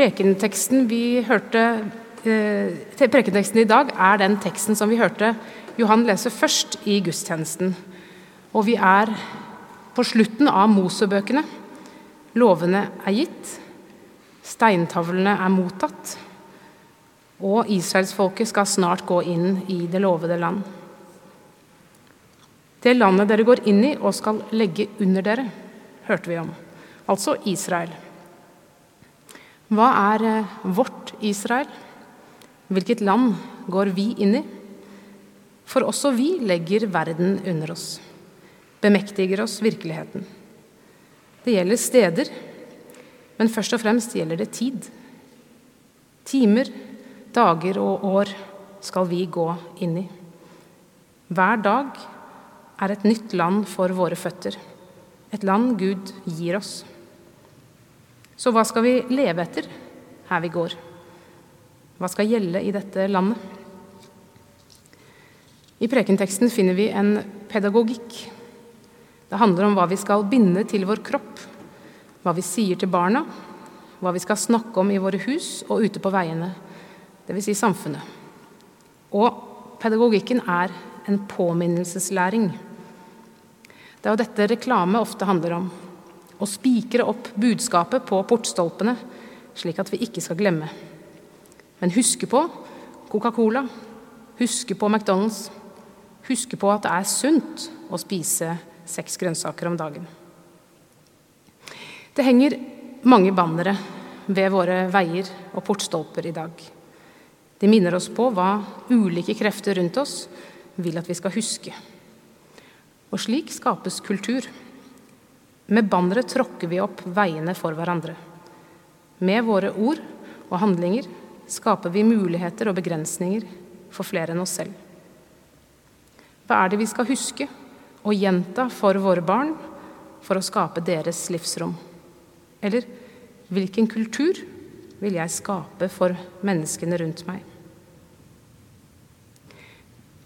Prekenteksten vi hørte eh, Prekenteksten i dag er den teksten som vi hørte Johan lese først i gudstjenesten. Og vi er på slutten av Mosebøkene. Lovene er gitt, steintavlene er mottatt, og israelsfolket skal snart gå inn i det lovede land. Det landet dere går inn i og skal legge under dere, hørte vi om. Altså Israel. Hva er eh, vårt Israel? Hvilket land går vi inn i? For også vi legger verden under oss, bemektiger oss virkeligheten. Det gjelder steder, men først og fremst gjelder det tid. Timer, dager og år skal vi gå inn i. Hver dag er et nytt land for våre føtter. Et land Gud gir oss. Så hva skal vi leve etter her vi går? Hva skal gjelde i dette landet? I prekenteksten finner vi en pedagogikk. Det handler om hva vi skal binde til vår kropp, hva vi sier til barna, hva vi skal snakke om i våre hus og ute på veiene, dvs. Si samfunnet. Og pedagogikken er en påminnelseslæring. Det er jo dette reklame ofte handler om. Å spikre opp budskapet på portstolpene, slik at vi ikke skal glemme. Men huske på Coca-Cola, huske på McDonald's, huske på at det er sunt å spise seks grønnsaker om dagen. Det henger mange bannere ved våre veier og portstolper i dag. De minner oss på hva ulike krefter rundt oss vil at vi skal huske. Og slik skapes kultur. Med bannere tråkker vi opp veiene for hverandre. Med våre ord og handlinger skaper vi muligheter og begrensninger for flere enn oss selv. Hva er det vi skal huske og gjenta for våre barn for å skape deres livsrom? Eller hvilken kultur vil jeg skape for menneskene rundt meg?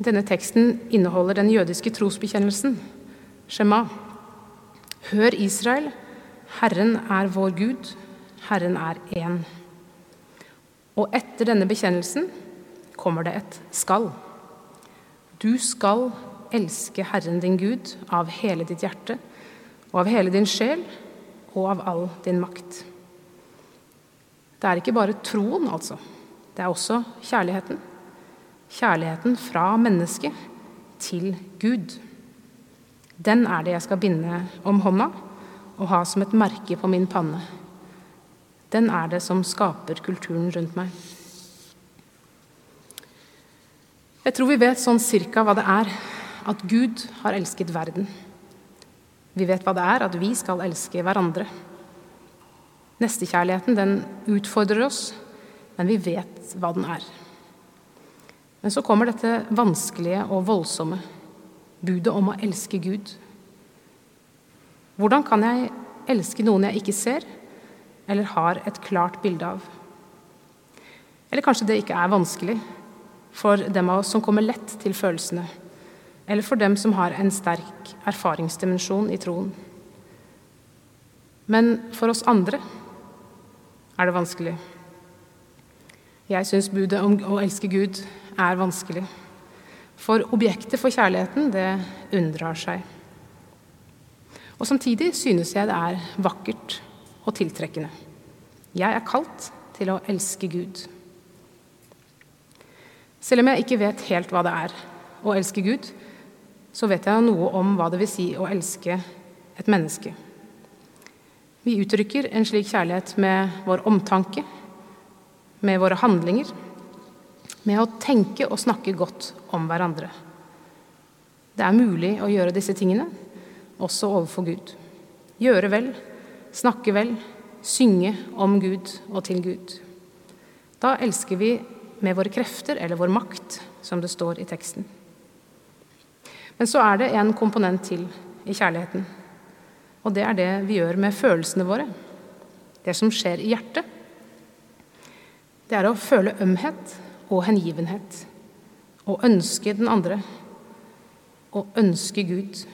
Denne teksten inneholder den jødiske trosbekjennelsen, Shema. Hør, Israel, Herren er vår Gud, Herren er én. Og etter denne bekjennelsen kommer det et skal. Du skal elske Herren din Gud av hele ditt hjerte og av hele din sjel og av all din makt. Det er ikke bare troen, altså. Det er også kjærligheten kjærligheten fra mennesket til Gud. Den er det jeg skal binde om hånda og ha som et merke på min panne. Den er det som skaper kulturen rundt meg. Jeg tror vi vet sånn cirka hva det er at Gud har elsket verden. Vi vet hva det er at vi skal elske hverandre. Nestekjærligheten den utfordrer oss, men vi vet hva den er. Men så kommer dette vanskelige og voldsomme budet om å elske Gud. Hvordan kan jeg elske noen jeg ikke ser eller har et klart bilde av? Eller kanskje det ikke er vanskelig for dem av oss som kommer lett til følelsene, eller for dem som har en sterk erfaringsdimensjon i troen. Men for oss andre er det vanskelig. Jeg syns budet om å elske Gud er vanskelig. For objektet for kjærligheten, det unndrar seg. Og samtidig synes jeg det er vakkert og tiltrekkende. Jeg er kalt til å elske Gud. Selv om jeg ikke vet helt hva det er å elske Gud, så vet jeg noe om hva det vil si å elske et menneske. Vi uttrykker en slik kjærlighet med vår omtanke, med våre handlinger med å tenke og snakke godt om hverandre. Det er mulig å gjøre disse tingene, også overfor Gud. Gjøre vel, snakke vel, synge om Gud og til Gud. Da elsker vi med våre krefter eller vår makt, som det står i teksten. Men så er det en komponent til i kjærligheten. Og det er det vi gjør med følelsene våre. Det som skjer i hjertet. Det er å føle ømhet og hengivenhet. Å ønske den andre. Å ønske Gud.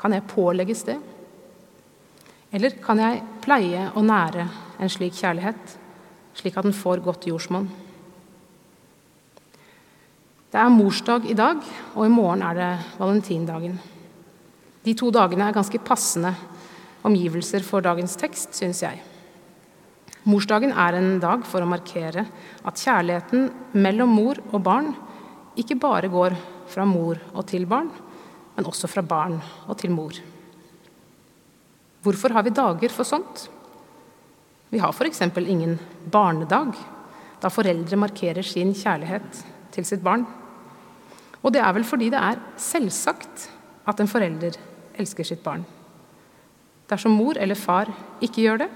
Kan jeg pålegges det? Eller kan jeg pleie og nære en slik kjærlighet, slik at den får godt jordsmonn. Det er morsdag i dag, og i morgen er det valentindagen. De to dagene er ganske passende omgivelser for dagens tekst, syns jeg. Morsdagen er en dag for å markere at kjærligheten mellom mor og barn ikke bare går fra mor og til barn, men også fra barn og til mor. Hvorfor har vi dager for sånt? Vi har f.eks. ingen barnedag, da foreldre markerer sin kjærlighet til sitt barn. Og det er vel fordi det er selvsagt at en forelder elsker sitt barn. Dersom mor eller far ikke gjør det,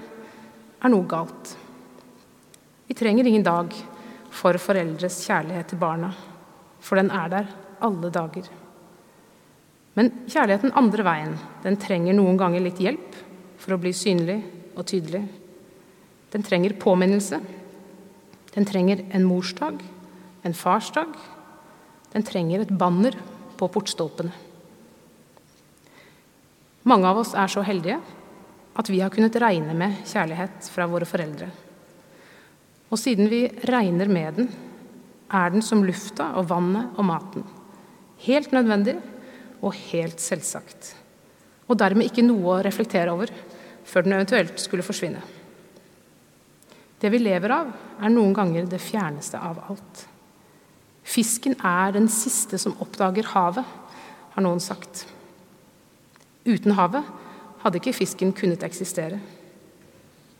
er noe galt. Vi trenger ingen dag for foreldres kjærlighet til barna, for den er der alle dager. Men kjærligheten andre veien, den trenger noen ganger litt hjelp for å bli synlig og tydelig. Den trenger påminnelse. Den trenger en morsdag, en farsdag, den trenger et banner på portstolpene. Mange av oss er så heldige at vi har kunnet regne med kjærlighet fra våre foreldre. Og siden vi regner med den, er den som lufta og vannet og maten. Helt nødvendig og helt selvsagt. Og dermed ikke noe å reflektere over før den eventuelt skulle forsvinne. Det vi lever av, er noen ganger det fjerneste av alt. Fisken er den siste som oppdager havet, har noen sagt. Uten havet hadde ikke fisken kunnet eksistere.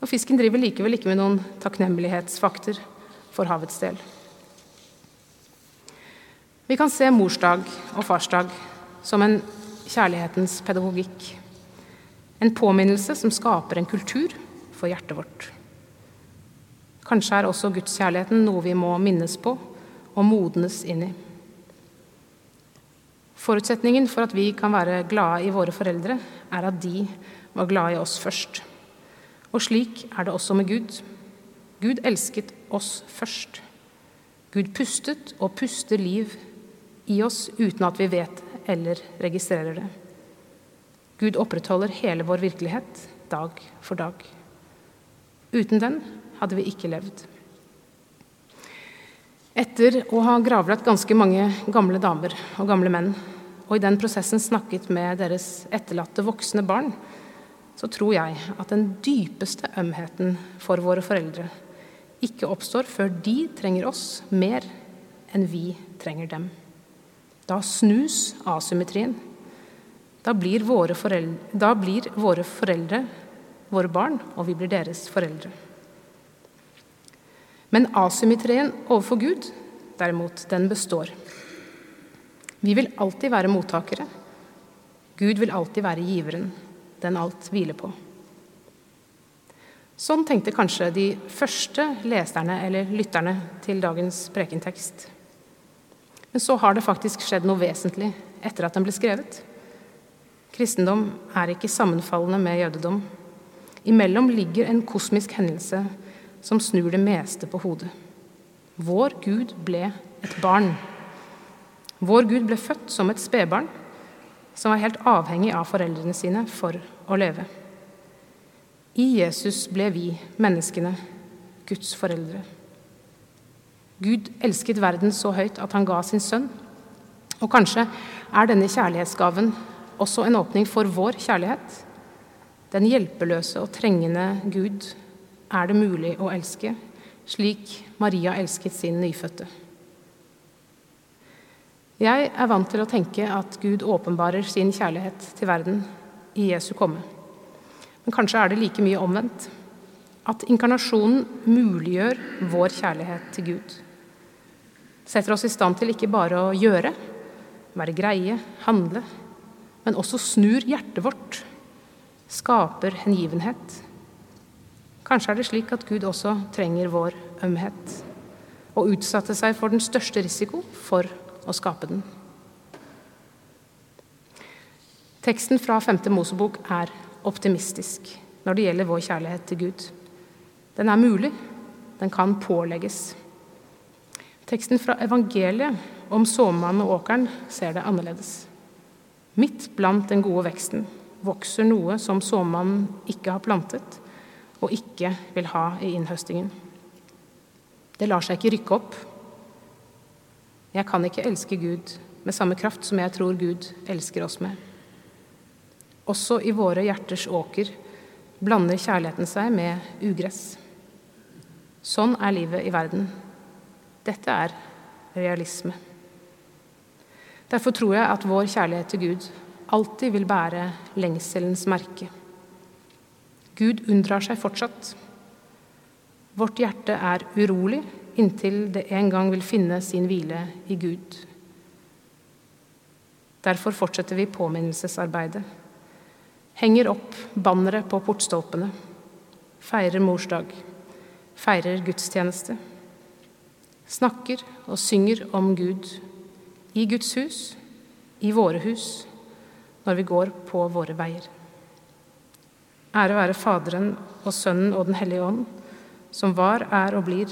Og fisken driver likevel ikke med noen takknemlighetsfakter for havets del. Vi kan se morsdag og farsdag som en kjærlighetens pedagogikk. En påminnelse som skaper en kultur for hjertet vårt. Kanskje er også gudskjærligheten noe vi må minnes på og modnes inn i. Forutsetningen for at vi kan være glade i våre foreldre, er at de var glade i oss først. Og slik er det også med Gud. Gud elsket oss først. Gud pustet og puster liv i oss uten at vi vet eller registrerer det. Gud opprettholder hele vår virkelighet dag for dag. Uten den hadde vi ikke levd. Etter å ha gravlagt ganske mange gamle damer og gamle menn, og i den prosessen snakket med deres etterlatte voksne barn, så tror jeg at den dypeste ømheten for våre foreldre ikke oppstår før de trenger oss mer enn vi trenger dem. Da snus asymmetrien. Da blir våre foreldre, da blir våre, foreldre våre barn, og vi blir deres foreldre. Men asymmetrien overfor Gud, derimot, den består. Vi vil alltid være mottakere. Gud vil alltid være giveren, den alt hviler på. Sånn tenkte kanskje de første leserne eller lytterne til dagens prekentekst. Men så har det faktisk skjedd noe vesentlig etter at den ble skrevet. Kristendom er ikke sammenfallende med jødedom. Imellom ligger en kosmisk hendelse som snur det meste på hodet. Vår Gud ble et barn. Vår Gud ble født som et spedbarn som var helt avhengig av foreldrene sine for å leve. I Jesus ble vi, menneskene, Guds foreldre. Gud elsket verden så høyt at han ga sin sønn. Og kanskje er denne kjærlighetsgaven også en åpning for vår kjærlighet. Den hjelpeløse og trengende Gud er det mulig å elske, slik Maria elsket sin nyfødte. Jeg er vant til å tenke at Gud åpenbarer sin kjærlighet til verden i Jesu komme. Men kanskje er det like mye omvendt. At inkarnasjonen muliggjør vår kjærlighet til Gud. Setter oss i stand til ikke bare å gjøre, være greie, handle, men også snur hjertet vårt. Skaper hengivenhet Kanskje er det slik at Gud også trenger vår ømhet og utsatte seg for den største risiko for å skape den. Teksten fra 5. Mosebok er optimistisk når det gjelder vår kjærlighet til Gud. Den er mulig, den kan pålegges. Teksten fra evangeliet om såmannen og åkeren ser det annerledes. Midt blant den gode veksten vokser noe som såmannen ikke har plantet, og ikke vil ha i innhøstingen. Det lar seg ikke rykke opp. Jeg kan ikke elske Gud med samme kraft som jeg tror Gud elsker oss med. Også i våre hjerters åker blander kjærligheten seg med ugress. Sånn er livet i verden. Dette er realisme. Derfor tror jeg at vår kjærlighet til Gud alltid vil bære lengselens merke. Gud unndrar seg fortsatt. Vårt hjerte er urolig inntil det en gang vil finne sin hvile i Gud. Derfor fortsetter vi påminnelsesarbeidet. Henger opp bannere på portstolpene. Feirer morsdag. Feirer gudstjeneste. Snakker og synger om Gud. I Guds hus, i våre hus, når vi går på våre veier. Ære være Faderen og Sønnen og Den hellige ånd, som var, er og blir